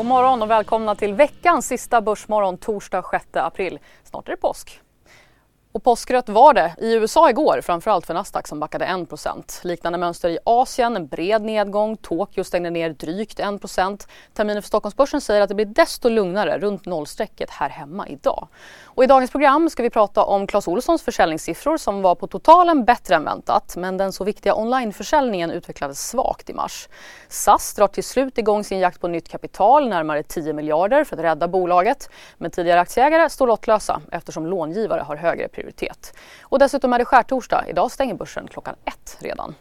God morgon och välkomna till veckans sista Börsmorgon torsdag 6 april. Snart är det påsk. Och påskrött var det i USA igår, framförallt för Nasdaq som backade 1% Liknande mönster i Asien, en bred nedgång. Tokyo stängde ner drygt 1 Terminen för Stockholmsbörsen säger att det blir desto lugnare runt nollstrecket här hemma idag. Och I dagens program ska vi prata om Clas Ohlsons försäljningssiffror som var på totalen bättre än väntat. Men den så viktiga onlineförsäljningen utvecklades svagt i mars. SAS drar till slut igång sin jakt på nytt kapital, närmare 10 miljarder för att rädda bolaget. Men tidigare aktieägare står lottlösa eftersom långivare har högre prioritet. Och dessutom är det skärtorsdag. Idag stänger börsen klockan ett redan.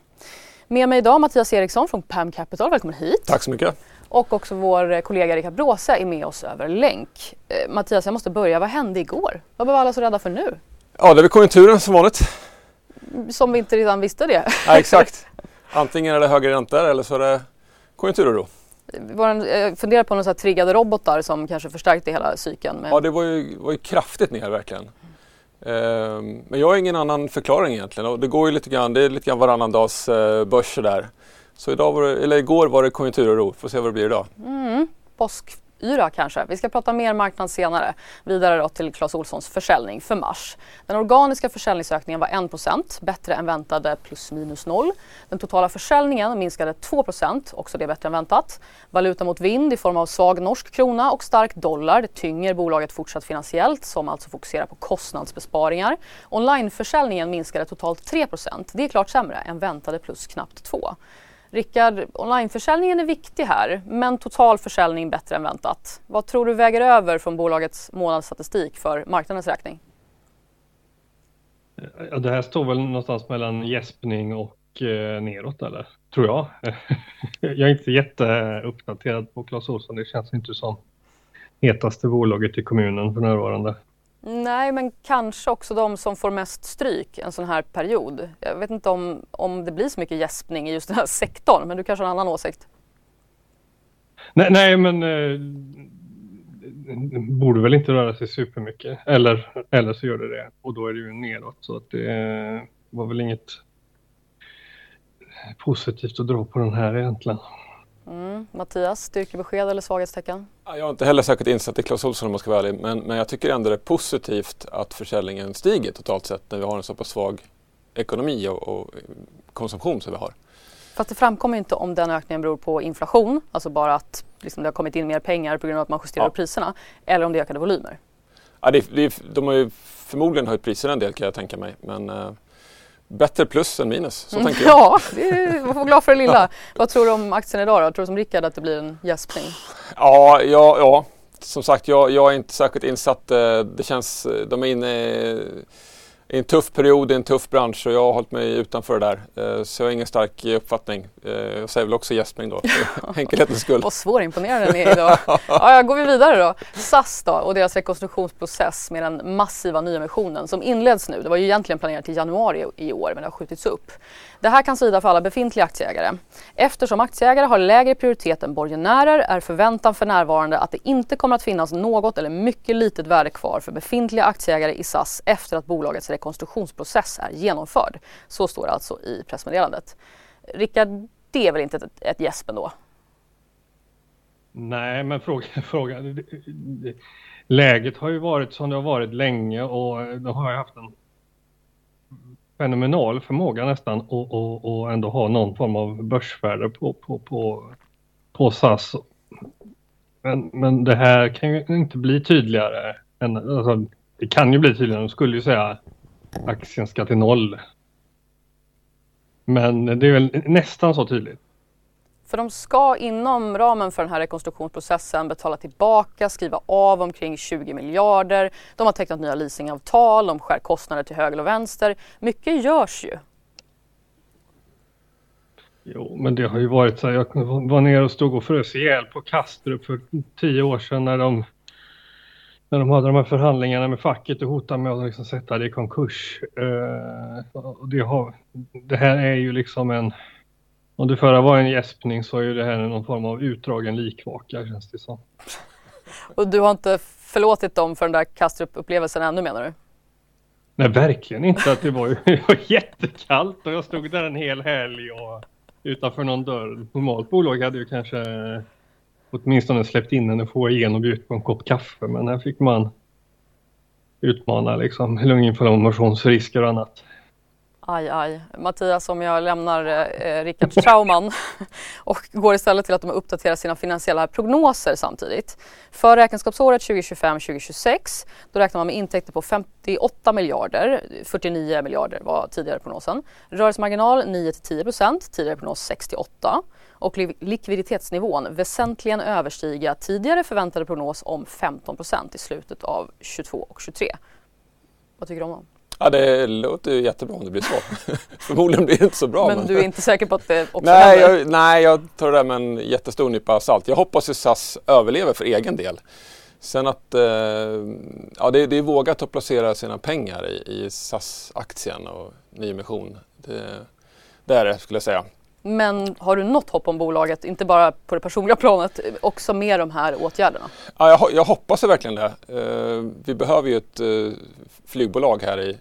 Med mig idag Mattias Eriksson från PAM Capital. Välkommen hit. Tack så mycket. Och också vår kollega Rickard Bråse är med oss över länk. Eh, Mattias, jag måste börja. Vad hände igår? Vad blev alla så rädda för nu? Ja, det är väl konjunkturen som vanligt. Som vi inte redan visste det. Ja, exakt. Antingen är det högre räntor eller så är det konjunkturoro. Jag funderar på några triggade robotar som kanske förstärkte hela cykeln. Med... Ja, det var ju, var ju kraftigt ner verkligen. Ehm, men jag har ingen annan förklaring egentligen och det går ju lite grann, det är lite grann varannan dags eh, börser där. Så idag var det, eller igår var det konjunkturoro, får se vad det blir idag. Mm. Påskyra kanske. Vi ska prata mer marknad senare. Vidare då till Clas Ohlsons försäljning för mars. Den organiska försäljningsökningen var 1% bättre än väntade plus minus noll. Den totala försäljningen minskade 2% också det bättre än väntat. Valuta mot vind i form av svag norsk krona och stark dollar det tynger bolaget fortsatt finansiellt som alltså fokuserar på kostnadsbesparingar. Onlineförsäljningen minskade totalt 3% Det är klart sämre än väntade plus knappt 2 Rickard, onlineförsäljningen är viktig här, men total försäljning bättre än väntat. Vad tror du väger över från bolagets månadsstatistik för marknadens räkning? Det här står väl någonstans mellan gäspning och eh, neråt eller? Tror jag. jag är inte jätteuppdaterad på Clas Ohlson. Det känns inte som hetaste bolaget i kommunen för närvarande. Nej, men kanske också de som får mest stryk en sån här period. Jag vet inte om, om det blir så mycket gäspning i just den här sektorn, men du kanske har en annan åsikt? Nej, nej men eh, borde väl inte röra sig supermycket. Eller, eller så gör det det och då är det ju nedåt Så att det var väl inget positivt att dra på den här egentligen. Mm. Mattias, styrkebesked eller svaghetstecken? Jag har inte heller säkert insatt i Clas Ohlson om man ska vara ärlig. Men, men jag tycker ändå det är positivt att försäljningen stiger totalt sett när vi har en så pass svag ekonomi och, och konsumtion som vi har. Fast det framkommer inte om den ökningen beror på inflation, alltså bara att liksom det har kommit in mer pengar på grund av att man justerar ja. priserna, eller om det är ökade volymer. Ja, det, det, de har ju förmodligen höjt priserna en del kan jag tänka mig. Men, uh, Bättre plus än minus, så mm. tänker jag. Ja, är, man får vara glad för det lilla. Vad tror du om aktien idag då? Tror du som Rickard att det blir en gäspning? Ja, ja, ja. som sagt jag, jag är inte särskilt insatt. Eh, det känns, de är inne i en tuff period, i en tuff bransch och jag har hållit mig utanför det där. Eh, så jag har ingen stark uppfattning. Eh, jag säger väl också gäspning då, för enkelhetens skull. Vad svårimponerande ni är idag. Ja, går vi vidare då. SAS då och deras rekonstruktionsprocess med den massiva nyemissionen som inleds nu. Det var ju egentligen planerat till januari i år men det har skjutits upp. Det här kan svida för alla befintliga aktieägare. Eftersom aktieägare har lägre prioritet än borgenärer är förväntan för närvarande att det inte kommer att finnas något eller mycket litet värde kvar för befintliga aktieägare i SAS efter att bolagets rekonstruktionsprocess är genomförd. Så står det alltså i pressmeddelandet. Rickard, det är väl inte ett, ett gäsp ändå? Nej, men fråga, fråga. Läget har ju varit som det har varit länge och de har haft en fenomenal förmåga nästan att och, och ändå ha någon form av börsvärde på, på, på, på SAS. Men, men det här kan ju inte bli tydligare. Än, alltså, det kan ju bli tydligare. De skulle ju säga aktien ska till noll. Men det är väl nästan så tydligt. För de ska inom ramen för den här rekonstruktionsprocessen betala tillbaka, skriva av omkring 20 miljarder. De har tecknat nya leasingavtal, de skär kostnader till höger och vänster. Mycket görs ju. Jo, men det har ju varit så här. Jag var nere och stod och frös ihjäl på Kastrup för tio år sedan när de när de hade de här förhandlingarna med facket och hotade med att liksom sätta det i konkurs. Eh, det, har, det här är ju liksom en... Om det förra var en gäspning så är ju det här någon form av utdragen likvaka känns det som. Och du har inte förlåtit dem för den där Kastrup-upplevelsen ännu menar du? Nej, verkligen inte. Att det, var ju, det var jättekallt och jag stod där en hel helg och utanför någon dörr. Normalt bolag hade ju kanske åtminstone släppt in henne få igen och bjudit på en kopp kaffe. Men här fick man utmana liksom lunginflammationsrisker och annat. Aj, aj. Mattias, om jag lämnar eh, eh Rickards trauman och går istället till att de uppdaterar sina finansiella prognoser samtidigt. För räkenskapsåret 2025-2026 då räknar man med intäkter på 58 miljarder, 49 miljarder var tidigare prognosen. Rörelsemarginal 9-10 procent, tidigare prognos 68 och likviditetsnivån väsentligen överstiga tidigare förväntade prognos om 15 procent i slutet av 22 och 23. Vad tycker du om dem? Ja, det låter ju jättebra om det blir så. Förmodligen blir det inte så bra. Men, men, du är inte säker på att det också nej, jag, nej, jag tar det där med en jättestor nypa salt. Jag hoppas att SAS överlever för egen del. Sen att eh, ja, det, det är vågat att placera sina pengar i, i SAS-aktien och nyemission. Det, det är det skulle jag säga. Men har du något hopp om bolaget, inte bara på det personliga planet, också med de här åtgärderna? Ja, jag, jag hoppas verkligen det. Eh, vi behöver ju ett eh, flygbolag här i,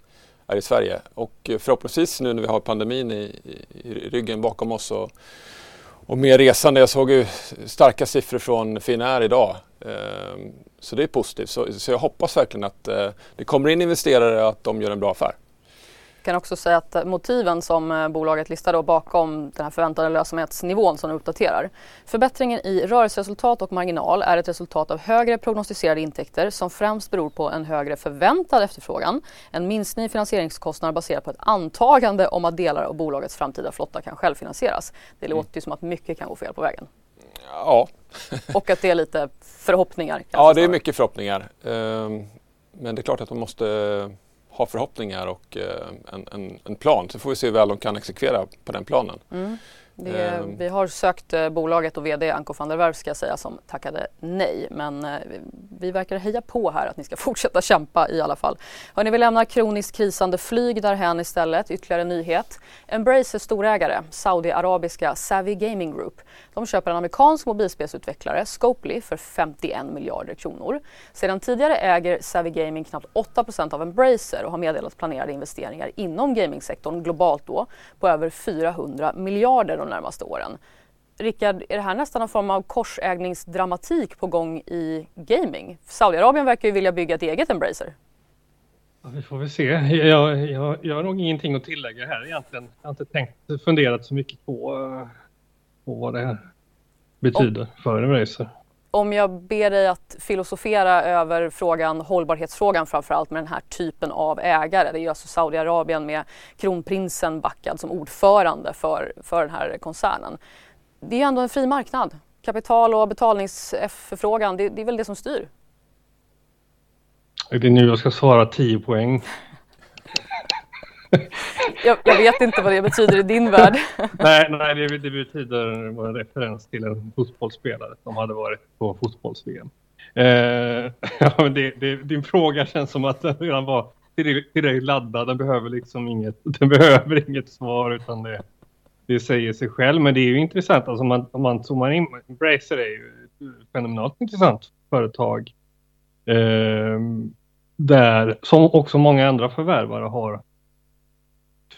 här i Sverige och eh, förhoppningsvis nu när vi har pandemin i, i, i ryggen bakom oss och, och mer resande. Jag såg ju starka siffror från Finnair idag. Ehm, så det är positivt. Så, så jag hoppas verkligen att eh, det kommer in investerare och att de gör en bra affär kan också säga att motiven som eh, bolaget listar då bakom den här förväntade lönsamhetsnivån som de uppdaterar. Förbättringen i rörelseresultat och marginal är ett resultat av högre prognostiserade intäkter som främst beror på en högre förväntad efterfrågan, en minskning i finansieringskostnader baserat på ett antagande om att delar av bolagets framtida flotta kan självfinansieras. Det mm. låter ju som att mycket kan gå fel på vägen. Ja. och att det är lite förhoppningar. Ja, det är mycket förhoppningar. Ehm, men det är klart att man måste ha förhoppningar och eh, en, en, en, plan. Så får vi se hur väl de kan exekvera på den planen. Mm. Det, ehm. vi har sökt eh, bolaget och VD Anko van der Werf ska jag säga som tackade nej. Men eh, vi verkar heja på här att ni ska fortsätta kämpa i alla fall. Hörrni, vi lämnar kroniskt krisande flyg därhän istället. Ytterligare nyhet. Embracer storägare, Saudiarabiska Savvy Gaming Group. De köper en amerikansk mobilspelsutvecklare, Scopely, för 51 miljarder kronor. Sedan tidigare äger Savvy Gaming knappt 8% av Embracer och har meddelat planerade investeringar inom gamingsektorn globalt då på över 400 miljarder de närmaste åren. Rickard, är det här nästan en form av korsägningsdramatik på gång i gaming? Saudiarabien verkar ju vilja bygga ett eget Embracer. Ja, vi får väl se. Jag, jag, jag har nog ingenting att tillägga här egentligen. Jag har inte tänkt, funderat så mycket på, eh, på vad det här betyder oh. för Embracer. Om jag ber dig att filosofera över frågan, hållbarhetsfrågan framförallt med den här typen av ägare. Det är ju alltså Saudiarabien med kronprinsen backad som ordförande för, för den här koncernen det är ju ändå en fri marknad. Kapital och betalningsefterfrågan, det, det är väl det som styr. Det är nu jag ska svara 10 poäng. jag, jag, vet inte vad det betyder i din värld. nej, nej det, det betyder en referens till en fotbollsspelare som hade varit på fotbolls-VM. Eh, ja, det, det, din fråga känns som att den redan var tillräckligt laddad. Den behöver liksom inget, den behöver inget svar utan det, det säger sig själv. Men det är ju intressant. Alltså man, om man zoomar in. Embracer är ju ett fenomenalt intressant företag. Eh, där, som också många andra förvärvare har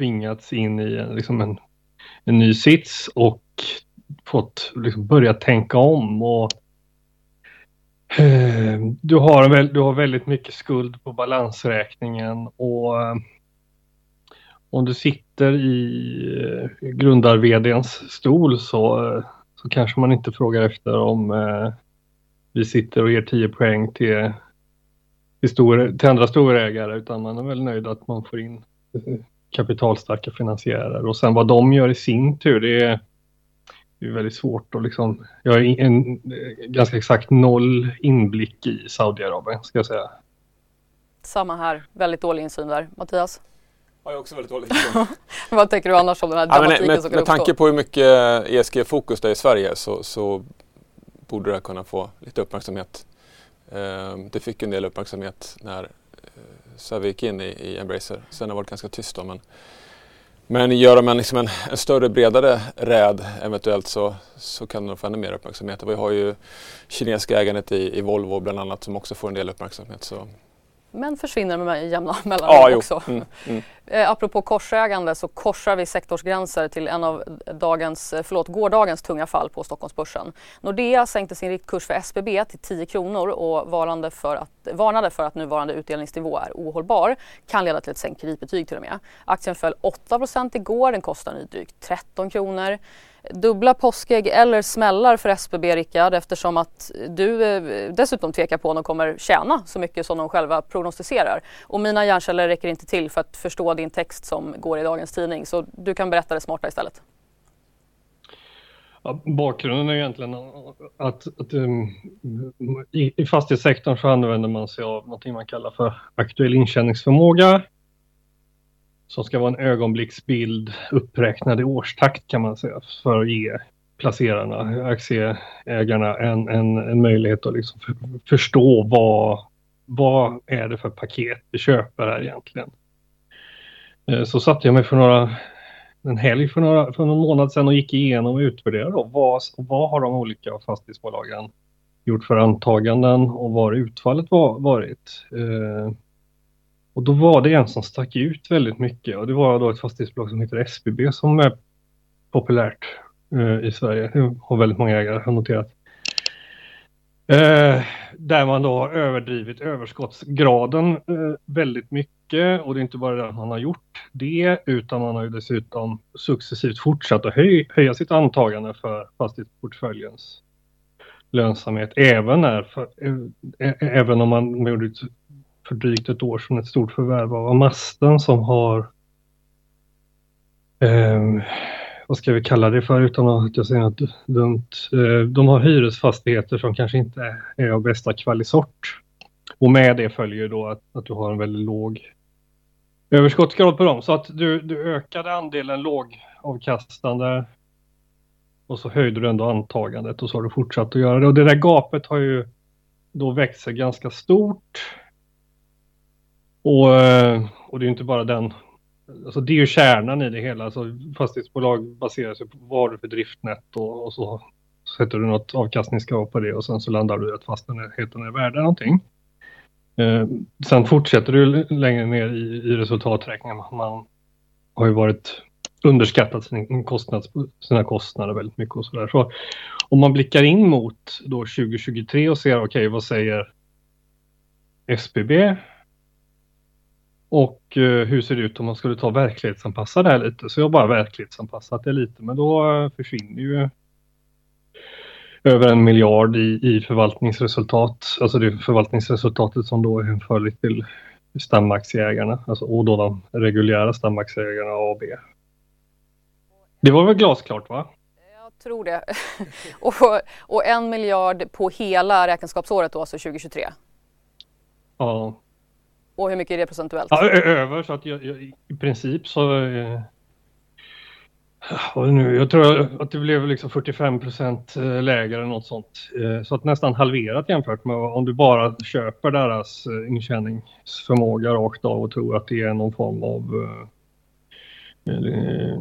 tvingats in i en, liksom en, en ny sits och fått liksom börja tänka om. och eh, du, har du har väldigt mycket skuld på balansräkningen och eh, om du sitter i eh, grundar-vdns stol så, eh, så kanske man inte frågar efter om eh, vi sitter och ger 10 poäng till, till, stor, till andra storägare utan man är väl nöjd att man får in kapitalstarka finansiärer och sen vad de gör i sin tur det är, det är väldigt svårt att liksom, jag har en, ganska exakt noll inblick i Saudiarabien ska jag säga. Samma här, väldigt dålig insyn där. Mattias? har jag också väldigt dåligt Vad tänker du annars om den här dramatiken ja, med, som kan Med tanke på hur mycket ESG-fokus det är i Sverige så, så borde det kunna få lite uppmärksamhet. Det fick en del uppmärksamhet när så vi gick in i, i Embracer. Sen har det varit ganska tyst då. Men, men gör man liksom en, en, större, bredare räd eventuellt så, så kan de få ännu mer uppmärksamhet. Vi har ju kinesiska ägandet i, i Volvo bland annat som också får en del uppmärksamhet. Så men försvinner med jämna mellanrum ja, också. Mm, mm. Eh, apropå korsägande så korsar vi sektorsgränser till en av dagens, eh, förlåt, gårdagens tunga fall på Stockholmsbörsen. Nordea sänkte sin riktkurs för SBB till 10 kronor och varnade för att, varnade för att nuvarande utdelningsnivå är ohållbar. Kan leda till ett sänkt kreditbetyg till och med. Aktien föll 8% igår, den kostar nu drygt 13 kronor dubbla påskägg eller smällar för SBB Rickard eftersom att du eh, dessutom tvekar på om de kommer tjäna så mycket som de själva prognostiserar. Och mina hjärnceller räcker inte till för att förstå din text som går i dagens tidning så du kan berätta det smarta istället. Ja, bakgrunden är egentligen att, att um, i, i fastighetssektorn så använder man sig av något man kallar för aktuell intjäningsförmåga som ska vara en ögonblicksbild uppräknad i årstakt kan man säga för att ge placerarna, aktieägarna en, en, en möjlighet att liksom för, förstå vad, vad är det för paket vi köper här egentligen. Eh, så satte jag mig för några, en helg för, några, för någon månad sedan och gick igenom och utvärderade då, vad, vad har de olika fastighetsbolagen gjort för antaganden och vad utfallet var, varit. Och då var det en som stack ut väldigt mycket och det var då ett fastighetsbolag som heter SBB som är populärt eh, i Sverige. Det har väldigt många ägare har noterat. Eh, där man då har överdrivit överskottsgraden eh, väldigt mycket och det är inte bara det att man har gjort det utan man har ju dessutom successivt fortsatt att höj, höja sitt antagande för fastighetsportföljens lönsamhet även, när, för, eh, eh, även om man gjorde ett för drygt ett år sedan ett stort förvärv av Amasten som har eh, vad ska vi kalla det för utan att jag säger något dumt. Eh, de har hyresfastigheter som kanske inte är av bästa kvalisort. Och med det följer då att, att du har en väldigt låg överskottsgrad på dem. Så att du, du ökade andelen lågavkastande och så höjde du ändå antagandet och så har du fortsatt att göra det. Och det där gapet har ju då växt sig ganska stort. Och, eh, och det är inte bara den. Alltså det är ju kärnan i det hela. Alltså fastighetsbolag baserar sig på vad har du för driftnät och, och så sätter du något avkastningskrav på det och sen så landar du i att fastigheten är värd någonting. Eh, sen fortsätter du längre ner i, i resultaträkningen. Man har ju varit underskattat sin kostnads, sina kostnader väldigt mycket och sådär. Så om man blickar in mot då 2023 och ser okej okay, vad säger SBB och eh, hur ser det ut om man skulle ta verklighetsanpassa det här lite? Så jag har bara verklighetsanpassat det lite men då eh, försvinner ju över en miljard i, i förvaltningsresultat. Alltså det förvaltningsresultatet som då är hänförligt till stamaktieägarna. Alltså, och då de reguljära stamaktieägarna A och B. Det var väl glasklart va? Jag tror det. och, och en miljard på hela räkenskapsåret då, alltså 2023? Ja. Och hur mycket är det procentuellt? Ja, över så att jag, jag, i princip så... Eh, nu, jag tror att det blev liksom 45 procent eh, lägre eller något sånt. Eh, så att nästan halverat jämfört med om du bara köper deras eh, intjäningsförmåga rakt av och tror att det är någon form av... Eh, eh,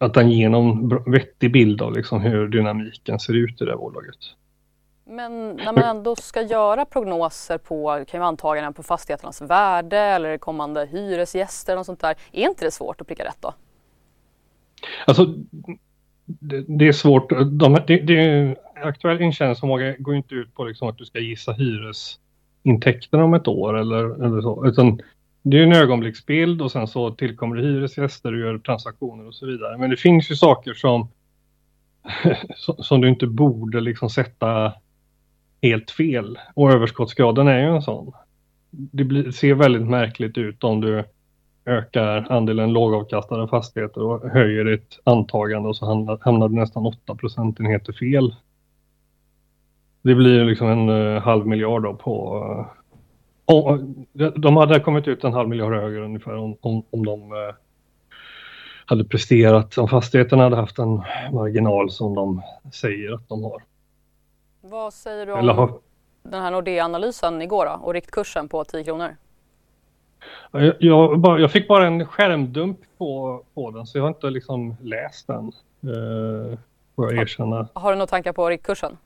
att den ger någon vettig bild av liksom hur dynamiken ser ut i det här bolaget. Men när man ändå ska göra prognoser på kan antaganden på fastigheternas värde eller kommande hyresgäster och sånt där. Är inte det svårt att pricka rätt då? Alltså, det, det är svårt. De, det, det, aktuell intjäningsförmåga går inte ut på liksom att du ska gissa hyresintäkterna om ett år eller, eller så. Utan det är en ögonblicksbild och sen så tillkommer det hyresgäster och gör transaktioner och så vidare. Men det finns ju saker som, som du inte borde liksom sätta helt fel. Och överskottsgraden är ju en sån. Det blir, ser väldigt märkligt ut om du ökar andelen lågavkastade fastigheter och höjer ditt antagande och så hamnar, hamnar du nästan 8 procentenheter fel. Det blir liksom en uh, halv miljard då på... Uh, de hade kommit ut en halv miljard högre ungefär om, om, om de uh, hade presterat, om fastigheterna hade haft en marginal som de säger att de har. Vad säger du om, den här Nordea-analysen igår då, och riktkursen på 10 kronor? Jag, jag, jag, fick bara en skärmdump på, på den så jag har inte liksom läst den. Eh, får jag erkänna. Har du några tankar på riktkursen?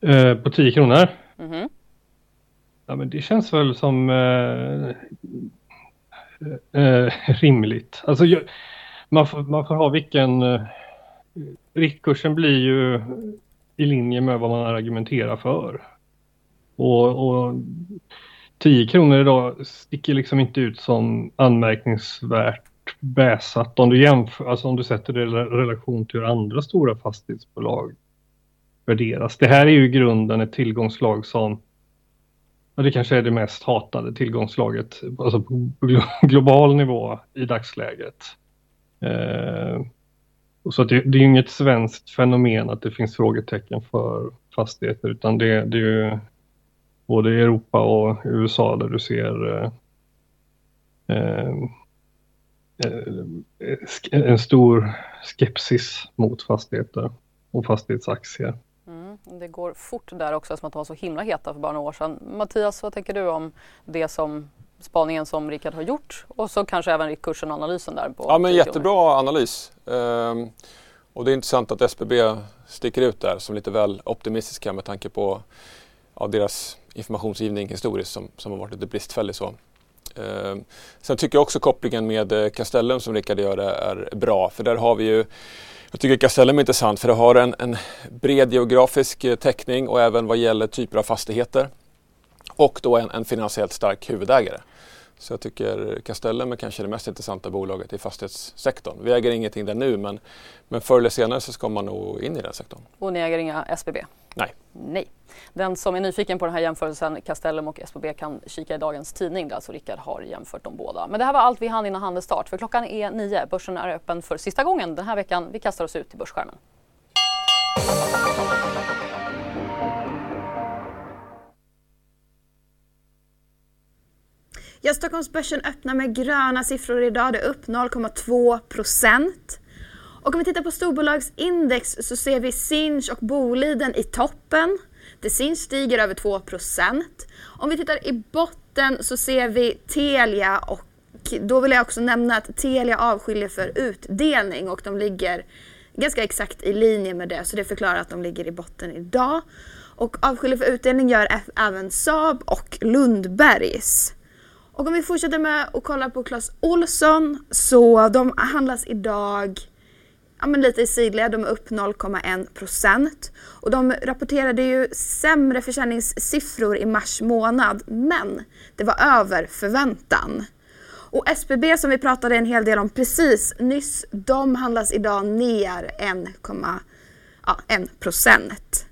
Eh, på 10 kronor? Mm -hmm. Ja men det känns väl som eh, eh, rimligt. Alltså, jag, man, får, man får ha vilken... Riktkursen blir ju i linje med vad man argumenterar för. Och, och 10 kronor idag sticker liksom inte ut som anmärkningsvärt bäsat om du jämför, alltså om du sätter det i relation till hur andra stora fastighetsbolag värderas. Det här är ju i grunden ett tillgångslag som Ja, det kanske är det mest hatade tillgångslaget alltså på global nivå i dagsläget. Eh, så det, det, är inget svenskt fenomen att det finns frågetecken för fastigheter utan det, det är ju både i Europa och USA där du ser eh, eh, eh, eh, en stor skepsis mot fastigheter och fastighetsaktier. Mm, det går fort där också som att de var så himla heta för bara några år sedan. Mattias, vad tänker du om det som spaningen som Rickard har gjort och så kanske även kursen och analysen där? På ja, men jättebra analys. Ehm, och det är intressant att SBB sticker ut där som lite väl optimistiska med tanke på ja, deras informationsgivning historiskt som, som har varit lite bristfällig. Så. Ehm, sen tycker jag också kopplingen med eh, Castellum som Rickard gör är bra för där har vi ju jag tycker Castellum är intressant för det har en, en bred geografisk eh, täckning och även vad gäller typer av fastigheter. Och då en, en finansiellt stark huvudägare. Så jag tycker Castellum är kanske det mest intressanta bolaget i fastighetssektorn. Vi äger ingenting där nu men, men förr eller senare så ska man nog in i den sektorn. Och ni äger inga SBB? Nej. Nej. Den som är nyfiken på den här jämförelsen, Castellum och SBB, kan kika i dagens tidning där alltså Rickard har jämfört dem båda. Men det här var allt vi hann innan handelsstart för klockan är nio. Börsen är öppen för sista gången den här veckan. Vi kastar oss ut till börsskärmen. Ja, Stockholmsbörsen öppnar med gröna siffror idag. Det är upp 0,2 procent. Och om vi tittar på storbolagsindex så ser vi Sinch och Boliden i toppen. Det Sinch stiger över 2 procent. Om vi tittar i botten så ser vi Telia och då vill jag också nämna att Telia avskiljer för utdelning och de ligger ganska exakt i linje med det så det förklarar att de ligger i botten idag. Och avskiljer för utdelning gör även Saab och Lundbergs. Och om vi fortsätter med att kolla på Clas Olsson så de handlas idag ja, men lite i sidled, de är upp 0,1 procent. Och de rapporterade ju sämre försäljningssiffror i mars månad, men det var över förväntan. Och SBB som vi pratade en hel del om precis nyss, de handlas idag ner 1,1 procent.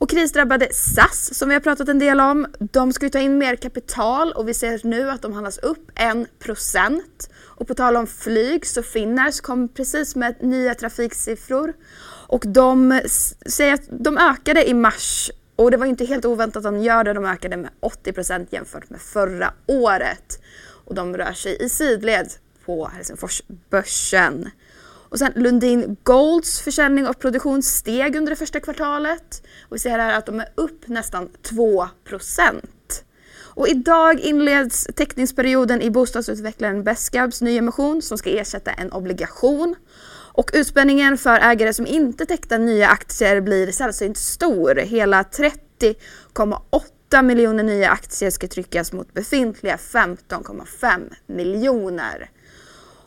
Och krisdrabbade SAS som vi har pratat en del om, de ska ju ta in mer kapital och vi ser nu att de handlas upp 1%. Och på tal om flyg så Finnair kom precis med nya trafiksiffror och de säger att de ökade i mars och det var inte helt oväntat att de gör det, de ökade med 80% jämfört med förra året. Och de rör sig i sidled på Helsingforsbörsen. Och sen Lundin Golds försäljning och produktion steg under det första kvartalet. Och vi ser här att de är upp nästan 2 och idag inleds teckningsperioden i bostadsutvecklaren Besqabs nyemission som ska ersätta en obligation. Och utspänningen för ägare som inte tecknar nya aktier blir sällsynt stor. Hela 30,8 miljoner nya aktier ska tryckas mot befintliga 15,5 miljoner.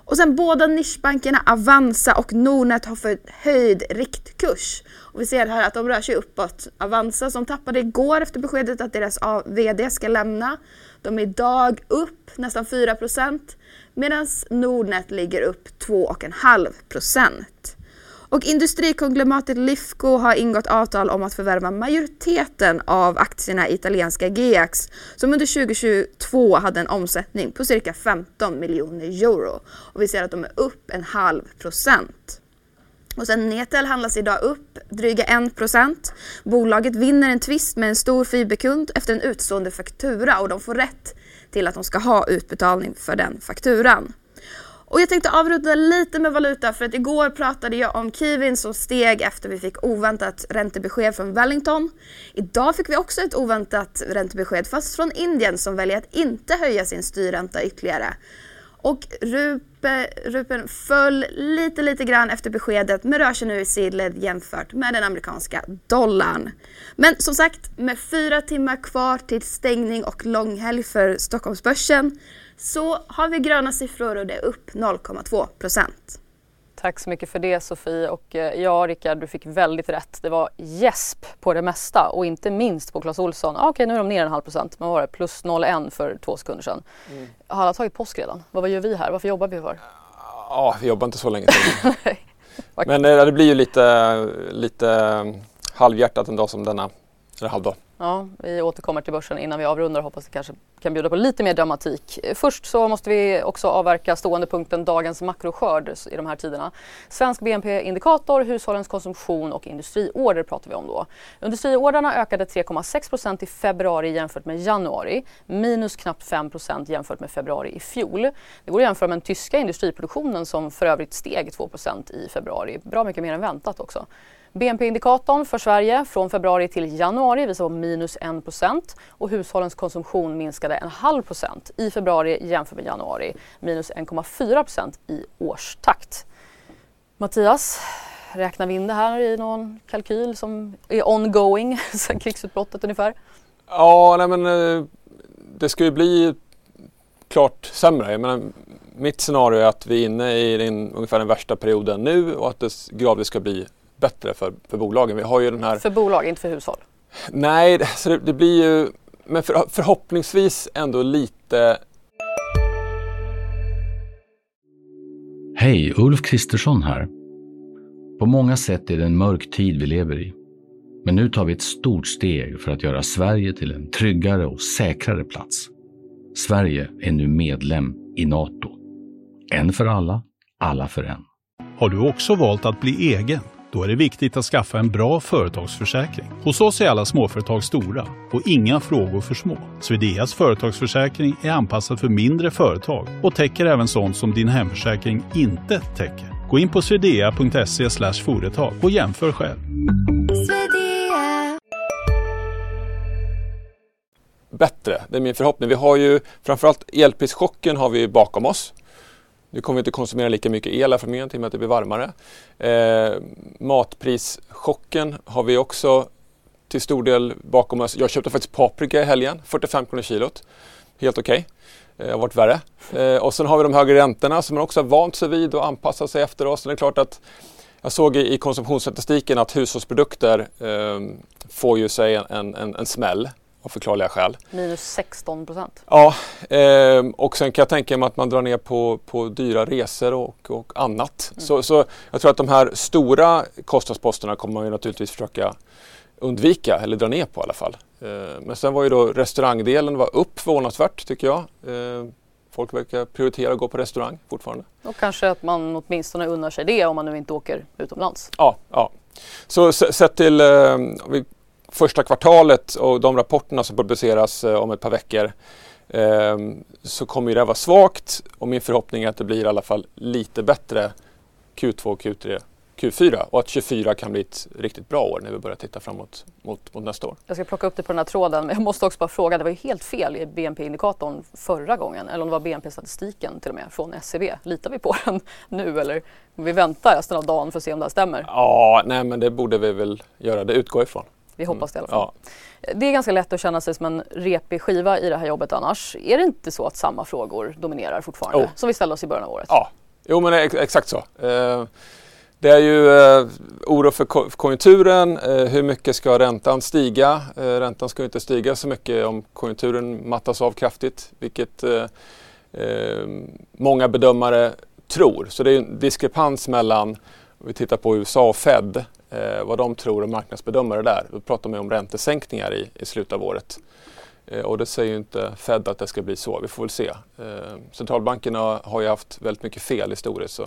Och sen båda nischbankerna Avanza och Nordnet har fått höjd riktkurs. Och vi ser här att de rör sig uppåt. Avanza som tappade igår efter beskedet att deras VD ska lämna. De är idag upp nästan 4 procent medan Nordnet ligger upp 2,5 och industrikonglomeratet Lifco har ingått avtal om att förvärva majoriteten av aktierna i italienska GX som under 2022 hade en omsättning på cirka 15 miljoner euro. Och vi ser att de är upp en halv procent. Och sen Netel handlas idag upp dryga 1 procent. Bolaget vinner en tvist med en stor fiberkund efter en utstående faktura och de får rätt till att de ska ha utbetalning för den fakturan. Och jag tänkte avrunda lite med valuta för att igår pratade jag om kiwin som steg efter vi fick oväntat räntebesked från Wellington. Idag fick vi också ett oväntat räntebesked fast från Indien som väljer att inte höja sin styrränta ytterligare. Och rupe, rupen föll lite, lite grann efter beskedet men rör sig nu i sidled jämfört med den amerikanska dollarn. Men som sagt, med fyra timmar kvar till stängning och långhelg för Stockholmsbörsen så har vi gröna siffror och det är upp 0,2 procent. Tack så mycket för det Sofie och eh, ja Rickard du fick väldigt rätt. Det var gäsp på det mesta och inte minst på Clas Ohlson. Ah, Okej okay, nu är de ner en halv procent men vad var det? Plus 0,1 för två sekunder sedan. Mm. Har alla tagit påsk redan? Vad, vad gör vi här? Varför jobbar vi för? Ja, vi jobbar inte så länge till. men eh, det blir ju lite, lite eh, halvhjärtat en dag som denna, eller halvdag. Ja, vi återkommer till börsen innan vi avrundar. Hoppas det kanske kan bjuda på lite mer dramatik. Först så måste vi också avverka stående punkten dagens makroskörd i de här tiderna. Svensk BNP-indikator, hushållens konsumtion och industriorder pratar vi om då. Industriorderna ökade 3,6 i februari jämfört med januari. Minus knappt 5 jämfört med februari i fjol. Det går att jämföra med den tyska industriproduktionen som för övrigt steg 2 i februari. Bra mycket mer än väntat också. BNP-indikatorn för Sverige från februari till januari visar på minus 1% och hushållens konsumtion minskade en halv procent i februari jämfört med januari. Minus 1,4% i årstakt. Mattias, räknar vi in det här i någon kalkyl som är ongoing sedan krigsutbrottet ungefär? Ja, nej men eh, det ska ju bli klart sämre. Jag menar, mitt scenario är att vi är inne i den, ungefär den värsta perioden nu och att det gradvis ska bli bättre för, för bolagen. Vi har ju den här... För bolag, inte för hushåll? Nej, så det, det blir ju men för, förhoppningsvis ändå lite... Hej, Ulf Kristersson här. På många sätt är det en mörk tid vi lever i. Men nu tar vi ett stort steg för att göra Sverige till en tryggare och säkrare plats. Sverige är nu medlem i Nato. En för alla, alla för en. Har du också valt att bli egen? Då är det viktigt att skaffa en bra företagsförsäkring. Hos oss är alla småföretag stora och inga frågor för små. Swedeas företagsförsäkring är anpassad för mindre företag och täcker även sånt som din hemförsäkring inte täcker. Gå in på swedea.se företag och jämför själv. Bättre, det är min förhoppning. Vi har ju framförallt elprischocken har vi bakom oss. Nu kommer vi inte konsumera lika mycket el här framgent i och med att det blir varmare. Eh, matprischocken har vi också till stor del bakom oss. Jag köpte faktiskt paprika i helgen, 45 kronor kilot. Helt okej. Okay. Det har varit värre. Eh, och sen har vi de högre räntorna som man också har vant sig vid och anpassat sig efter oss. det är klart att jag såg i, i konsumtionsstatistiken att hushållsprodukter eh, får ju sig en, en, en smäll av förklarliga skäl. Minus 16 procent. Ja, eh, och sen kan jag tänka mig att man drar ner på, på dyra resor och, och annat. Mm. Så, så jag tror att de här stora kostnadsposterna kommer man ju naturligtvis försöka undvika eller dra ner på i alla fall. Eh, men sen var ju då restaurangdelen var upp förvånansvärt tycker jag. Eh, folk verkar prioritera att gå på restaurang fortfarande. Och kanske att man åtminstone unnar sig det om man nu inte åker utomlands. Ja, ja. Så sett till, eh, vi första kvartalet och de rapporterna som publiceras eh, om ett par veckor eh, så kommer det vara svagt och min förhoppning är att det blir i alla fall lite bättre Q2, Q3, Q4 och att 24 kan bli ett riktigt bra år när vi börjar titta framåt mot, mot nästa år. Jag ska plocka upp det på den här tråden men jag måste också bara fråga, det var ju helt fel i BNP-indikatorn förra gången eller om det var BNP-statistiken till och med från SCB. Litar vi på den nu eller vi väntar resten av dagen för att se om det här stämmer? Ja, nej men det borde vi väl göra, det utgår ifrån. Vi hoppas det i alla fall. Ja. Det är ganska lätt att känna sig som en repig skiva i det här jobbet annars. Är det inte så att samma frågor dominerar fortfarande oh. som vi ställde oss i början av året? Ja, jo men ex exakt så. Eh, det är ju eh, oro för ko konjunkturen. Eh, hur mycket ska räntan stiga? Räntan ska inte stiga så mycket om konjunkturen mattas av kraftigt, vilket många bedömare tror. Så det är en diskrepans mellan, om vi tittar på USA och Fed, eh, vad de tror och marknadsbedömare där. Då pratar man om räntesänkningar i, i slutet av året. Eh, och det säger ju inte Fed att det ska bli så. Vi får väl se. Eh, centralbankerna har ju haft väldigt mycket fel historiskt. Så,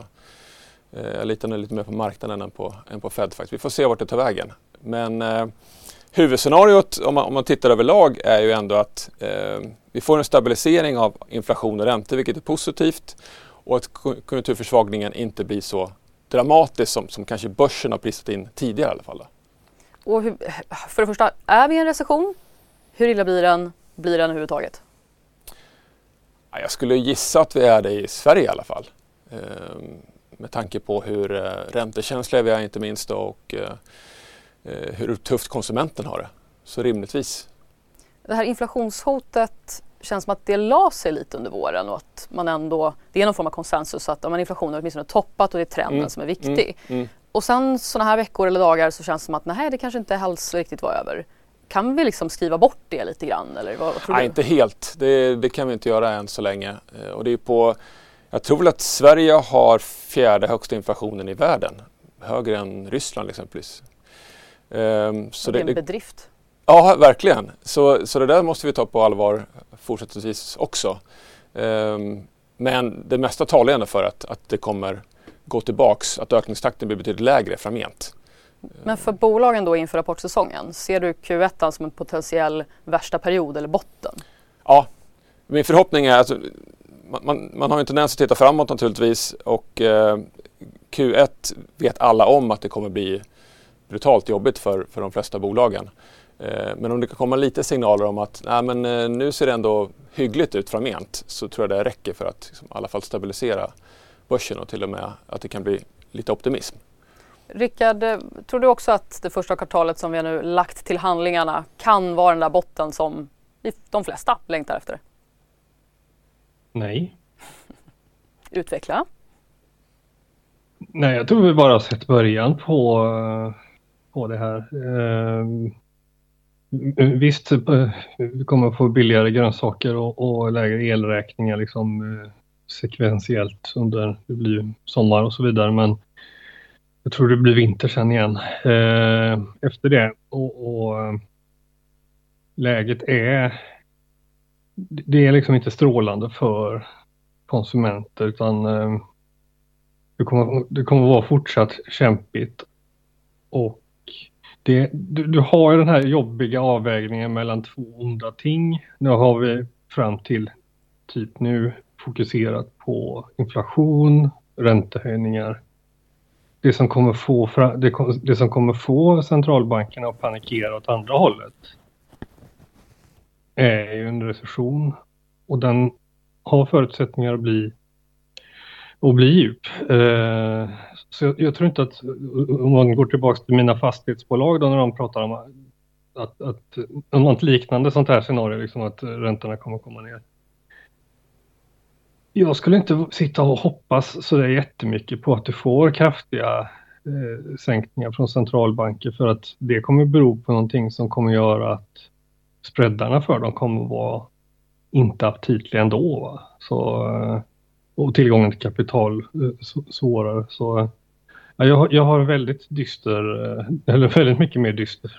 eh, jag litar nog lite mer på marknaden än på, än på Fed faktiskt. Vi får se vart det tar vägen. Men eh, huvudscenariot om man, om man tittar överlag är ju ändå att eh, vi får en stabilisering av inflation och räntor vilket är positivt. och att konjunkturförsvagningen inte blir så dramatisk som, som kanske börsen har prisat in tidigare i alla fall. Och hur, för det första, är vi i en recession? Hur illa blir den? Blir den överhuvudtaget? Jag skulle gissa att vi är det i Sverige i alla fall. Ehm, med tanke på hur eh, räntekänsliga vi är inte minst och eh, eh, hur tufft konsumenten har det. Så rimligtvis. Det här inflationshotet känns som att det la sig lite under våren och att man ändå, det är någon form av konsensus att om inflationen har åtminstone toppat och det är trenden mm. som är viktig. Mm. Mm. Och sen sådana här veckor eller dagar så känns det som att nej det kanske inte alls riktigt var över. Kan vi liksom skriva bort det lite grann? Eller vad, vad tror nej, du? inte helt. Det, det, kan vi inte göra än så länge. Och det är på, jag tror väl att Sverige har fjärde högsta inflationen i världen. Högre än Ryssland exempelvis. Um, så det är en bedrift. Ja, verkligen. Så, så det där måste vi ta på allvar fortsättningsvis också. Um, men det mesta talar ändå för att, att det kommer gå tillbaks, att ökningstakten blir betydligt lägre framgent. Men för bolagen då inför rapportsäsongen, ser du Q1 som en potentiell värsta period eller botten? Ja, min förhoppning är att man, man, man har en tendens att titta framåt naturligtvis och eh, Q1 vet alla om att det kommer bli brutalt jobbigt för, för de flesta bolagen. Eh, men om det kan komma lite signaler om att nej, men, eh, nu ser det ändå hyggligt ut framgent så tror jag det räcker för att liksom, i alla fall stabilisera börsen och till och med att det kan bli lite optimism. Rickard, eh, tror du också att det första kvartalet som vi har nu lagt till handlingarna kan vara den där botten som de flesta längtar efter? Nej. Utveckla. Nej, jag tror vi bara har sett början på, på det här. Ehm, visst, eh, vi kommer få billigare grönsaker och, och lägre elräkningar liksom eh, sekventiellt under, det blir sommar och så vidare, men jag tror det blir vinter sen igen eh, efter det. Och, och, eh, läget är, det är liksom inte strålande för konsumenter utan det kommer, det kommer vara fortsatt kämpigt. Och det, du, du, har ju den här jobbiga avvägningen mellan två onda ting. Nu har vi fram till typ nu fokuserat på inflation, räntehöjningar. Det som kommer få, det, det som kommer få centralbankerna att panikera åt andra hållet är ju en recession och den har förutsättningar att bli och bli djup. Eh, så jag, jag, tror inte att, om man går tillbaka till mina fastighetsbolag då när de pratar om att, att något liknande sånt här scenario, liksom att räntorna kommer komma ner. Jag skulle inte sitta och hoppas så där jättemycket på att du får kraftiga eh, sänkningar från centralbanker för att det kommer bero på någonting som kommer göra att spreadarna för dem kommer vara inte aptitliga ändå. Va? Så eh, och tillgången till kapital eh, svårare. Så ja, jag, jag har väldigt dyster, eh, eller väldigt mycket mer dyster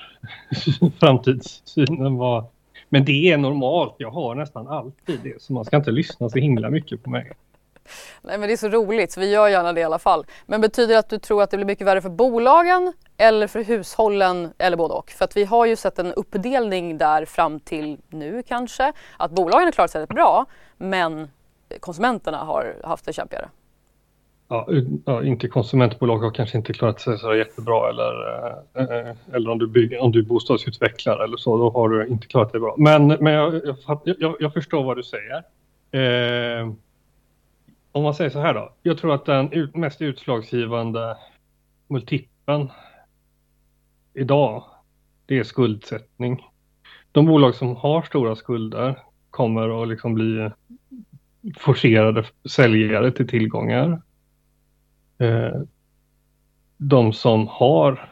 framtidssyn än vad... Men det är normalt, jag har nästan alltid det, så man ska inte lyssna så himla mycket på mig. Nej men det är så roligt, så vi gör gärna det i alla fall. Men betyder det att du tror att det blir mycket värre för bolagen eller för hushållen eller både och? För att vi har ju sett en uppdelning där fram till nu kanske, att bolagen har klarat sig rätt bra men konsumenterna har haft det kämpigare. Ja, ja, inte konsumentbolag har kanske inte klarat sig så jättebra eller, eh, eller om, du bygger, om du är bostadsutvecklare eller så, då har du inte klarat dig bra. Men, men jag, jag, jag, förstår vad du säger. Eh, om man säger så här då, jag tror att den mest utslagsgivande multipeln idag, det är skuldsättning. De bolag som har stora skulder kommer att liksom bli forcerade säljare till tillgångar. Eh, de som har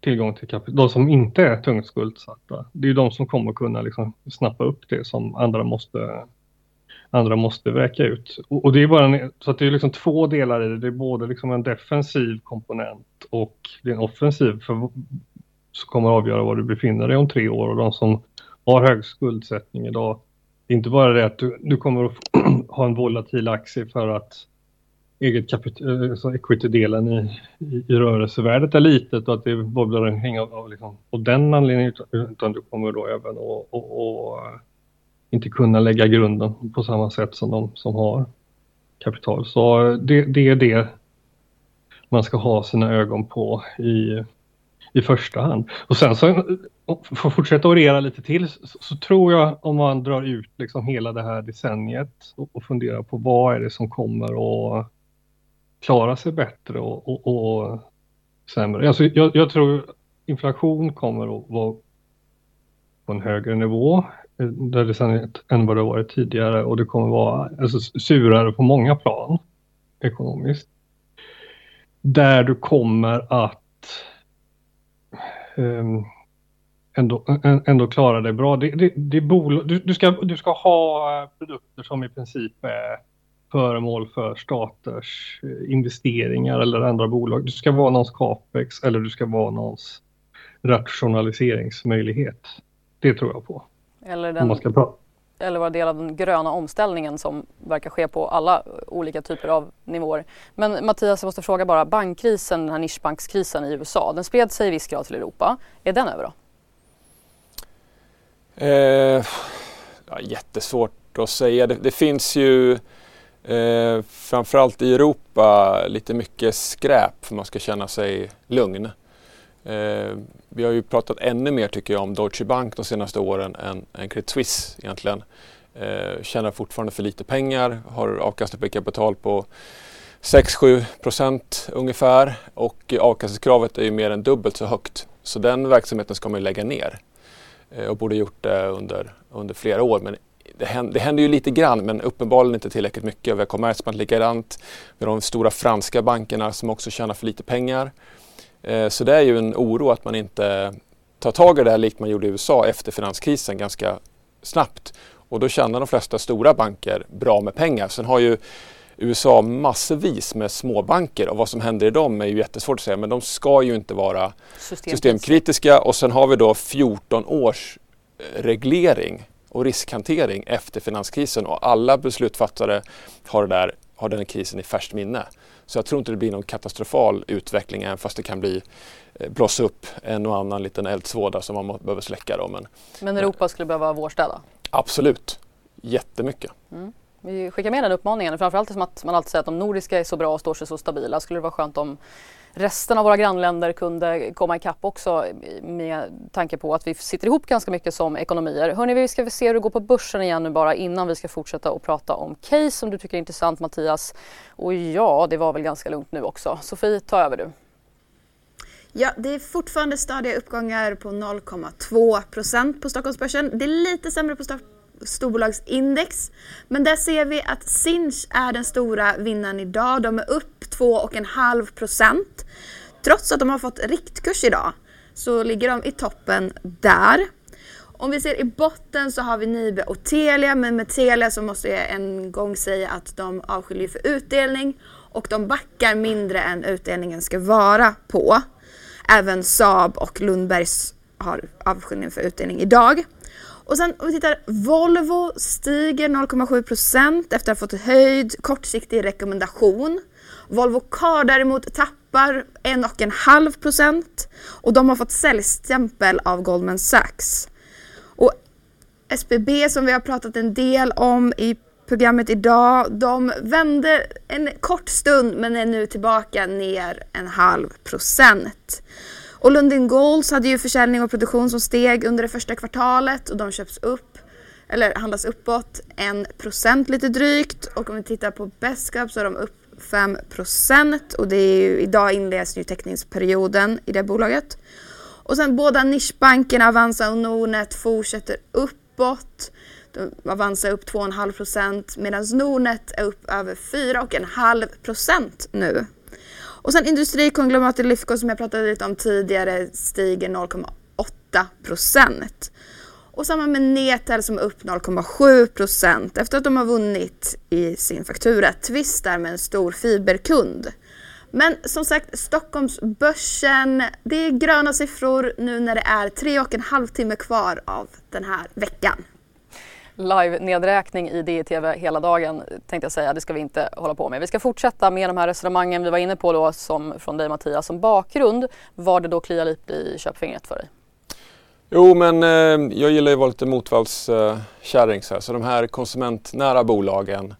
tillgång till kapital, de som inte är tungt skuldsatta, det är de som kommer kunna liksom snappa upp det som andra måste andra måste vräka ut. Och, och det är bara en, så att det är liksom två delar i det. Det är både liksom en defensiv komponent och det är en offensiv för, som kommer att avgöra var du befinner dig om tre år. Och de som har hög skuldsättning idag det är inte bara det att du, du kommer att ha en volatil aktie för att eget kapital, eh, alltså equity-delen i, i, i rörelsevärdet är litet och att det bubblar omkring av, av, liksom, och den anledningen utan du kommer då även att inte kunna lägga grunden på samma sätt som de som har kapital. Så det, det är det man ska ha sina ögon på i, i första hand. Och sen så, för att fortsätta orera lite till, så, så, tror jag om man drar ut liksom hela det här decenniet och, och funderar på vad är det som kommer att klara sig bättre och, och, och sämre. Alltså jag, jag tror inflation kommer att vara på en högre nivå eh, där decenniet än vad det varit tidigare och det kommer vara alltså, surare på många plan ekonomiskt där du kommer att ändå, ändå klara dig bra. Det, det, det bol, du, du, ska, du ska ha produkter som i princip är föremål för staters eh, investeringar eller andra bolag. Du ska vara någons capex eller du ska vara någons rationaliseringsmöjlighet. Det tror jag på. Eller den, eller vara del av den gröna omställningen som verkar ske på alla olika typer av nivåer. Men Mattias, jag måste fråga bara, bankkrisen, den här nischbankskrisen i USA, den spred sig i viss grad till Europa. Är den över då? Eh, ja, jättesvårt att säga. Det, det finns ju eh, framförallt i Europa lite mycket skräp för man ska känna sig lugn. Eh, vi har ju pratat ännu mer tycker jag om Deutsche Bank de senaste åren än, än Credit Suisse egentligen. Eh, tjänar fortfarande för lite pengar, har avkastning på kapital på 6-7 procent ungefär och avkastningskravet är ju mer än dubbelt så högt. Så den verksamheten ska man ju lägga ner eh, och borde gjort det under, under flera år. Men det händer, det händer ju lite grann men uppenbarligen inte tillräckligt mycket. Vi har Commerzbank likadant. Vi har de stora franska bankerna som också tjänar för lite pengar. Eh, så det är ju en oro att man inte tar tag i det här likt man gjorde i USA efter finanskrisen ganska snabbt. Och då tjänar de flesta stora banker bra med pengar. Sen har ju USA massvis med småbanker och vad som händer i dem är ju jättesvårt att säga men de ska ju inte vara systemkritiska och sen har vi då 14 års reglering och riskhantering efter finanskrisen och alla beslutsfattare har, där, har den krisen i färskt minne. Så jag tror inte det blir någon katastrofal utveckling även fast det kan bli eh, blossa upp en och annan liten eldsvåda som man behöver släcka. Då. Men, men Europa skulle behöva vårstäda? Absolut, jättemycket. Mm. Vi skickar med den uppmaningen, framförallt som att man alltid säger att de nordiska är så bra och står sig så stabila. Skulle det vara skönt om resten av våra grannländer kunde komma ikapp också med tanke på att vi sitter ihop ganska mycket som ekonomier. Hörni, vi ska se hur det går på börsen igen nu bara innan vi ska fortsätta att prata om case som du tycker är intressant Mattias. Och ja, det var väl ganska lugnt nu också. Sofie, ta över du. Ja, det är fortfarande stadiga uppgångar på 0,2 procent på Stockholmsbörsen. Det är lite sämre på Stockholm storbolagsindex. Men där ser vi att Sinch är den stora vinnaren idag. De är upp 2,5 procent. Trots att de har fått riktkurs idag så ligger de i toppen där. Om vi ser i botten så har vi Nibe och Telia, men med Telia så måste jag en gång säga att de avskiljer för utdelning och de backar mindre än utdelningen ska vara på. Även Saab och Lundbergs har avskiljning för utdelning idag. Och sen om vi tittar, Volvo stiger 0,7% efter att ha fått höjd kortsiktig rekommendation. Volvo Car däremot tappar 1,5% och de har fått säljstämpel av Goldman Sachs. Och SBB som vi har pratat en del om i programmet idag, de vände en kort stund men är nu tillbaka ner en halv procent. Och Lundin Golds hade ju försäljning och produktion som steg under det första kvartalet och de köps upp eller handlas uppåt 1% lite drygt och om vi tittar på Besqab så är de upp 5% och det är ju, idag inleds ju teckningsperioden i det bolaget. Och sen båda nischbankerna Avanza och Nordnet fortsätter uppåt. Avanza är upp 2,5% medan Nordnet är upp över 4,5% nu. Och sen industrikonglomeratet Lifco som jag pratade lite om tidigare stiger 0,8 procent. Och samma med Netel som är upp 0,7 procent efter att de har vunnit i sin faktura Tvistar där med en stor fiberkund. Men som sagt, Stockholmsbörsen, det är gröna siffror nu när det är tre och en halv timme kvar av den här veckan live-nedräkning i DTV hela dagen tänkte jag säga. Det ska vi inte hålla på med. Vi ska fortsätta med de här resonemangen vi var inne på då som från dig Mattias som bakgrund. Var det då kliar lite i köpfingret för dig? Jo, men eh, jag gillar ju att vara lite motvallskärring eh, så, så de här konsumentnära bolagen,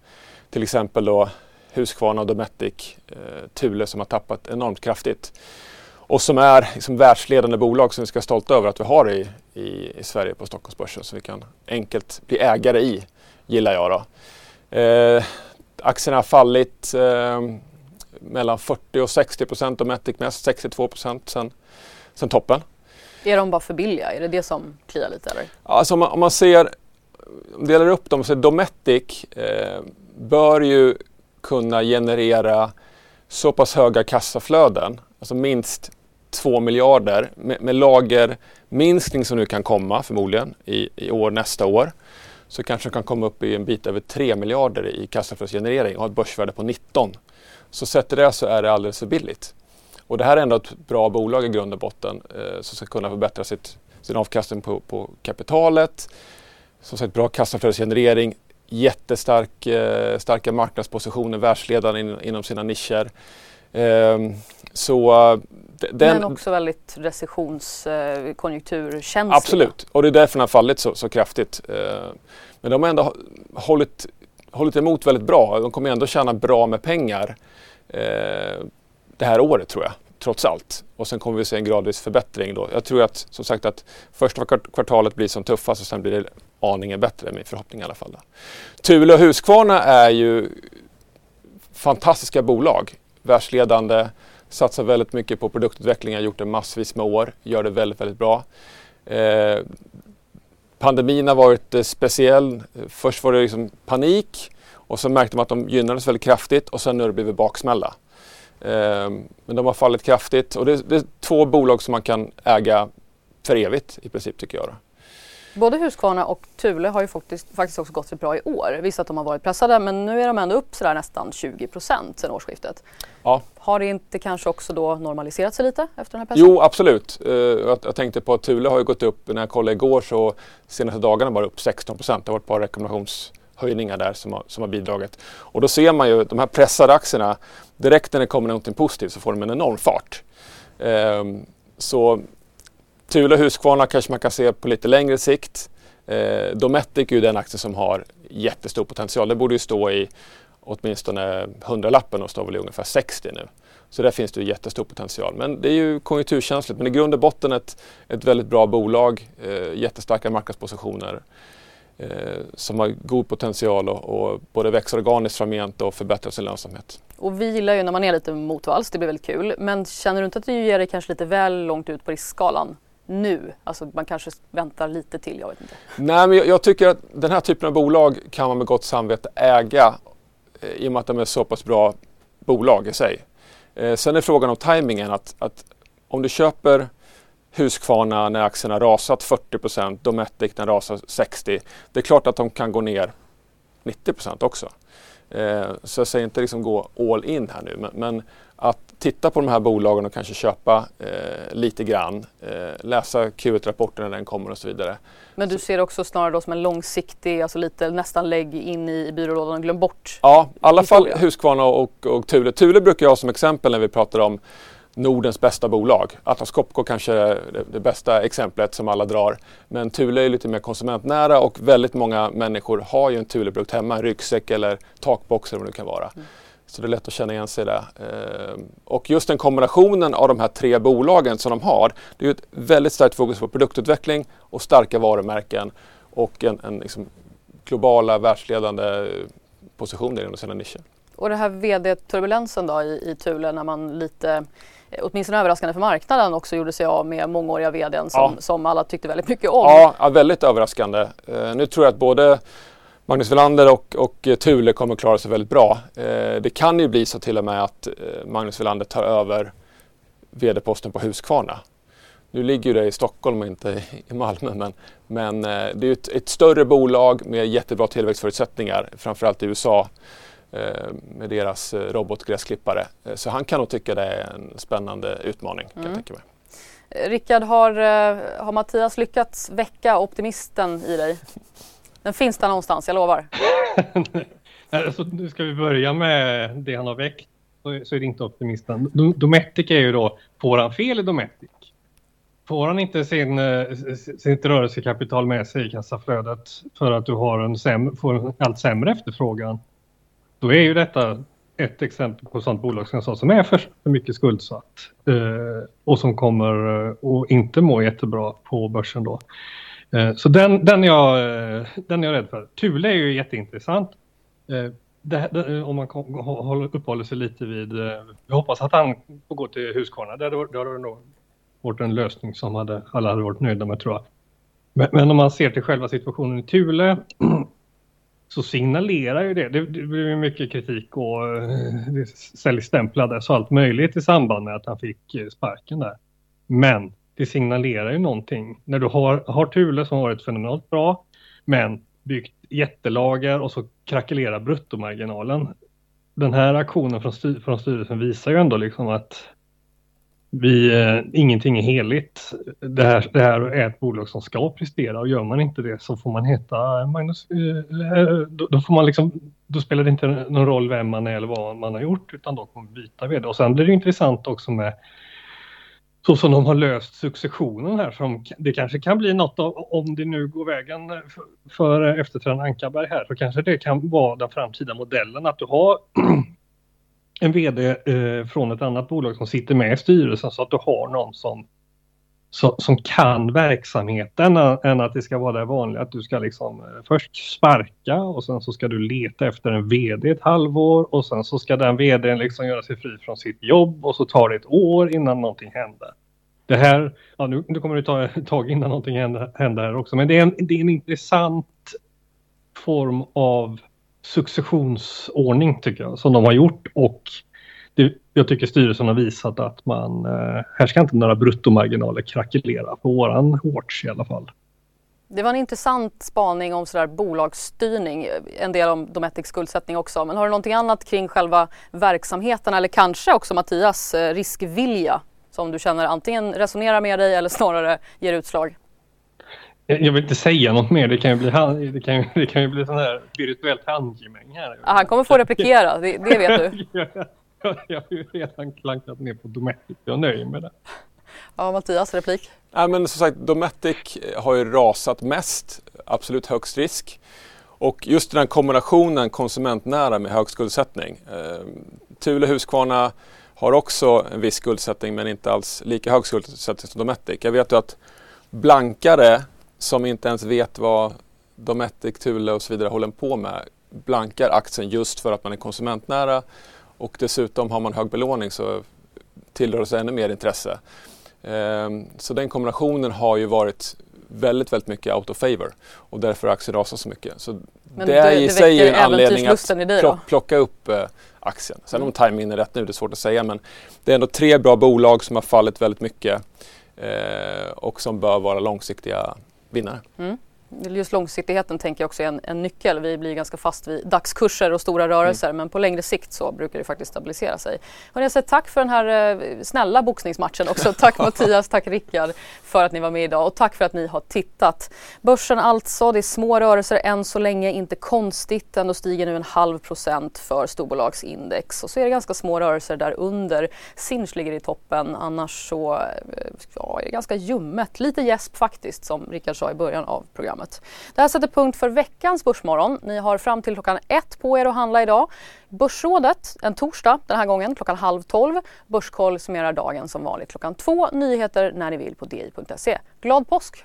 till exempel då Husqvarna och Dometic, eh, Thule som har tappat enormt kraftigt. Och som är liksom världsledande bolag som vi ska vara stolta över att vi har i, i, i Sverige på Stockholmsbörsen. Så vi kan enkelt bli ägare i, gillar jag. Då. Eh, aktierna har fallit eh, mellan 40 och 60 procent, Dometic mest 62 procent sen, sen toppen. Är de bara för billiga? Är det det som kliar lite eller? Alltså om man, om man ser, delar upp dem, så Dometic eh, bör ju kunna generera så pass höga kassaflöden, alltså minst 2 miljarder med, med lagerminskning som nu kan komma förmodligen i, i år, nästa år så kanske de kan komma upp i en bit över 3 miljarder i kassaflödesgenerering och ha ett börsvärde på 19. Så sett det så är det alldeles för billigt. Och det här är ändå ett bra bolag i grund och botten eh, som ska kunna förbättra sitt, sin avkastning på, på kapitalet. Som sagt bra kassaflödesgenerering, jättestarka eh, marknadspositioner, världsledande in, inom sina nischer. Eh, så den, Men också väldigt recessionskonjunkturkänsliga. Absolut, och det är därför den har fallit så, så kraftigt. Eh, men de har ändå hållit, hållit emot väldigt bra. De kommer ändå tjäna bra med pengar eh, det här året tror jag, trots allt. Och sen kommer vi se en gradvis förbättring då. Jag tror att, som sagt, att första kvartalet blir som tuffast och sen blir det aningen bättre, min förhoppning i alla fall. Thule och Husqvarna är ju fantastiska bolag, världsledande satsar väldigt mycket på produktutveckling, har gjort det massvis med år, gör det väldigt, väldigt bra. Eh, pandemin har varit eh, speciell. Först var det liksom panik och så märkte man att de gynnades väldigt kraftigt och sen nu har det blivit baksmälla. Eh, men de har fallit kraftigt och det, det, är två bolag som man kan äga för evigt i princip tycker jag. Då. Både Husqvarna och Thule har ju faktiskt, faktiskt också gått så bra i år. Visst att de har varit pressade men nu är de ändå upp sådär nästan 20 procent sedan årsskiftet. Ja. Har det inte kanske också då normaliserat sig lite efter den här pressen? Jo absolut. Uh, jag, jag, tänkte på att Thule har ju gått upp, när jag kollade igår så senaste dagarna var det upp 16 procent. Det har varit ett par rekommendationshöjningar där som har, som har bidragit. Och då ser man ju de här pressade aktierna, direkt när det kommer någonting positivt så får de en enorm fart. Um, så Thule och Husqvarna kanske man kan se på lite längre sikt. Eh, Dometic är ju den aktie som har jättestor potential. Det borde ju stå i åtminstone 100-lappen och står väl i ungefär 60 nu. Så där finns det ju jättestor potential. Men det är ju konjunkturkänsligt. Men i grund och botten ett, ett väldigt bra bolag, eh, jättestarka marknadspositioner eh, som har god potential och, och både växa organiskt framgent och förbättra sin lönsamhet. Och vi gillar ju när man är lite motvalls, det blir väldigt kul. Men känner du inte att du ger dig kanske lite väl långt ut på riskskalan? Nu? Alltså man kanske väntar lite till, jag vet inte. Nej, men jag, jag, tycker att den här typen av bolag kan man med gott samvete äga eh, i och med att de är så pass bra bolag i sig. Eh, sen är frågan om tajmingen att, att om du köper Husqvarna när aktierna rasat 40 procent, Dometic när rasar 60 Det är klart att de kan gå ner 90 procent också. Eh, så jag säger inte liksom gå all in här nu men, men att titta på de här bolagen och kanske köpa eh, lite grann. Eh, läsa Q1-rapporten när den kommer och så vidare. Men du ser också snarare då som en långsiktig, alltså lite nästan lägg in i byrålådan och glöm bort Ja, i alla fall Husqvarna och, och Thule. Thule brukar jag ha som exempel när vi pratar om Nordens bästa bolag. Atlas Copco kanske är det, bästa exemplet som alla drar. Men Thule är lite mer konsumentnära och väldigt många människor har ju en Thule-produkt hemma, ryggsäck eller takbox eller vad det kan vara. Mm. Så det är lätt att känna igen sig det. Ehm, och just den kombinationen av de här tre bolagen som de har, det är ett väldigt starkt fokus på produktutveckling och starka varumärken och en, en liksom globala världsledande positioner inom sina nischer. Och det här vd-turbulensen då i, i Thule när man lite eh, åtminstone överraskande för marknaden också gjorde sig av med mångåriga vdn som, ja. som alla tyckte väldigt mycket om. Ja, väldigt överraskande. Uh, nu tror jag att både Magnus Welander och, och Thule kommer att klara sig väldigt bra. Eh, det kan ju bli så till och med att eh, Magnus Welander tar över vd-posten på Husqvarna. Nu ligger det i Stockholm och inte i Malmö men, men eh, det är ett, ett, större bolag med jättebra tillväxtförutsättningar framförallt i USA eh, med deras eh, robotgräsklippare. Eh, så han kan nog tycka det är en spännande utmaning. Kan mm. jag tänka mig. Rickard, har, har Mattias lyckats väcka optimisten i dig? Den finns där någonstans, jag lovar. så nu ska vi börja med det han har väckt. Så, så är det inte optimisten. Dometic är ju då, får han fel i Dometic? Får han inte sin, eh, sitt rörelsekapital med sig i kassaflödet för att du har en får en allt sämre efterfrågan? Då är ju detta ett exempel på sånt bolag som jag sa som är för, för mycket skuldsatt eh, och som kommer eh, att inte må jättebra på börsen då. Eh, så den, den, jag, eh, den jag är jag rädd för. Thule är ju jätteintressant. Eh, det, det, eh, om man håller, uppehåller sig lite vid, eh, jag hoppas att han får gå till Husqvarna. Det hade det nog varit en lösning som hade, alla hade varit nöjda med tror jag. Men, men om man ser till själva situationen i Thule så signalerar ju det. Det, det ju mycket kritik och eh, det säljstämplades och allt möjligt i samband med att han fick eh, sparken där. Men det signalerar ju någonting. När du har, har Thule som har varit fenomenalt bra men byggt jättelager och så krackelerar bruttomarginalen. Den här aktionen från, styr, från styrelsen visar ju ändå liksom att vi, eh, ingenting är heligt. Det här, det här är ett bolag som ska prestera och gör man inte det så får man heta Magnus. Eh, eh då, då, får man liksom, då spelar det inte någon roll vem man är eller vad man har gjort utan då kommer man byta vd. Och sen blir det intressant också med så som de har löst successionen här. Som, det kanske kan bli något av, om det nu går vägen för, för efterträdaren Ankarberg här, så kanske det kan vara den framtida modellen att du har en vd eh, från ett annat bolag som sitter med i styrelsen så att du har någon som, som, som kan verksamheten eh, än att det ska vara det vanliga att du ska liksom eh, först sparka och sen så ska du leta efter en vd ett halvår och sen så ska den vdn liksom göra sig fri från sitt jobb och så tar det ett år innan någonting händer. Det här, ja, nu, nu kommer det ta ett tag innan någonting händer, händer här också, men det är, en, det är en intressant form av successionsordning tycker jag som de har gjort och det, jag tycker styrelsen har visat att man, eh, här ska inte några bruttomarginaler krackelera på våran hårt i alla fall. Det var en intressant spaning om sådär bolagsstyrning, en del om Dometic skuldsättning också. Men har du någonting annat kring själva verksamheten eller kanske också Mattias eh, riskvilja som du känner antingen resonerar med dig eller snarare ger utslag? Jag vill inte säga något mer. Det kan ju bli, det kan ju, det kan ju bli sån här virtuellt handgemäng här. han kommer få replikera, det, det vet du. jag har ju redan klankat ner på Dometic. Jag nöjer med det. Ja, Mattias, replik? Ja, men som sagt, Dometic har ju rasat mest, absolut högst risk. Och just den kombinationen konsumentnära med hög skuldsättning. Eh, Thule Husqvarna har också en viss skuldsättning men inte alls lika hög skuldsättning som Dometic. Jag vet ju att blankare som inte ens vet vad Dometic, Thule och så vidare håller på med blankar aktien just för att man är konsumentnära och dessutom har man hög belåning så tillrör det ännu mer intresse. Ehm, så den kombinationen har ju varit väldigt, väldigt mycket out of favor och därför har aktien rasat så mycket. Så Men det är i sig en anledning att plocka upp eh, aktien. Sen om timingen är rätt nu, det är svårt att säga men det är ändå tre bra bolag som har fallit väldigt mycket eh, och som bör vara långsiktiga vinnare. Mm. Just långsiktigheten tänker jag också är en, en, nyckel. Vi blir ganska fast vid dagskurser och stora rörelser mm. men på längre sikt så brukar det faktiskt stabilisera sig. Och jag säger tack för den här eh, snälla boxningsmatchen också. Tack Mattias, tack Rickard för att ni var med idag och tack för att ni har tittat. Börsen alltså, det är små rörelser än så länge, inte konstigt. Ändå stiger nu en halv procent för storbolagsindex och så är det ganska små rörelser där under. Sinch ligger i toppen, annars så eh, ja, är det ganska ljummet. Lite gäsp faktiskt som Rickard sa i början av programmet programmet. Det här sätter punkt för veckans Börsmorgon. Ni har fram till klockan ett på er att handla idag. Börsrådet en torsdag den här gången klockan halv tolv. Börskoll summerar dagen som vanligt klockan två. Nyheter när ni vill på di.se. Glad påsk!